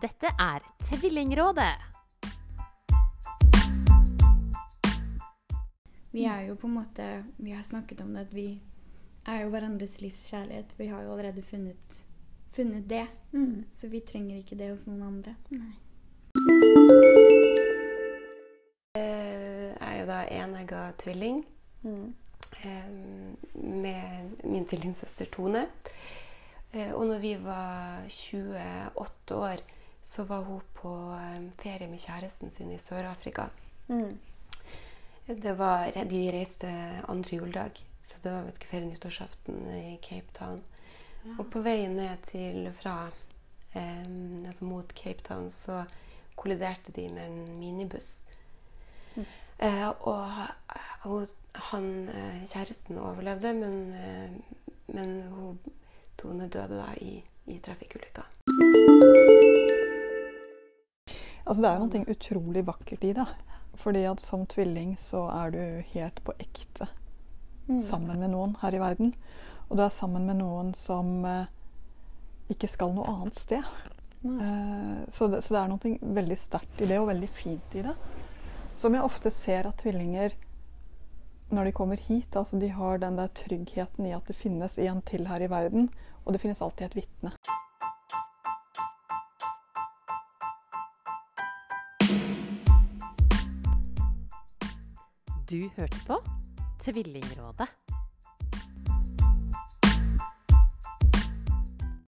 Dette er Tvillingrådet. Vi er jo på en måte Vi har snakket om det at vi er jo hverandres livskjærlighet. Vi har jo allerede funnet, funnet det. Så vi trenger ikke det hos noen andre. Jeg er jo da enegga tvilling mm. med min tvillingsøster Tone. Eh, Og når vi var 28 år, så var hun på eh, ferie med kjæresten sin i Sør-Afrika. Det var, de reiste andre juledag, så det var ferie-nyttårsaften i Cape Town. Og på vei ned til fra eh, altså mot Cape Town så kolliderte de med en minibuss. Eh, og hun, han, eh, kjæresten overlevde, men, eh, men hun, Tone døde da i, i trafikkulykka. Altså, det er noe utrolig vakkert i det. Fordi at som tvilling så er du helt på ekte sammen med noen her i verden. Og du er sammen med noen som eh, ikke skal noe annet sted. Eh, så, det, så det er noe veldig sterkt i det, og veldig fint i det. Som jeg ofte ser at tvillinger når de kommer hit, altså de har den der tryggheten i at det finnes en til her i verden, og det finnes alltid et vitne. Du hørte på Tvillingrådet.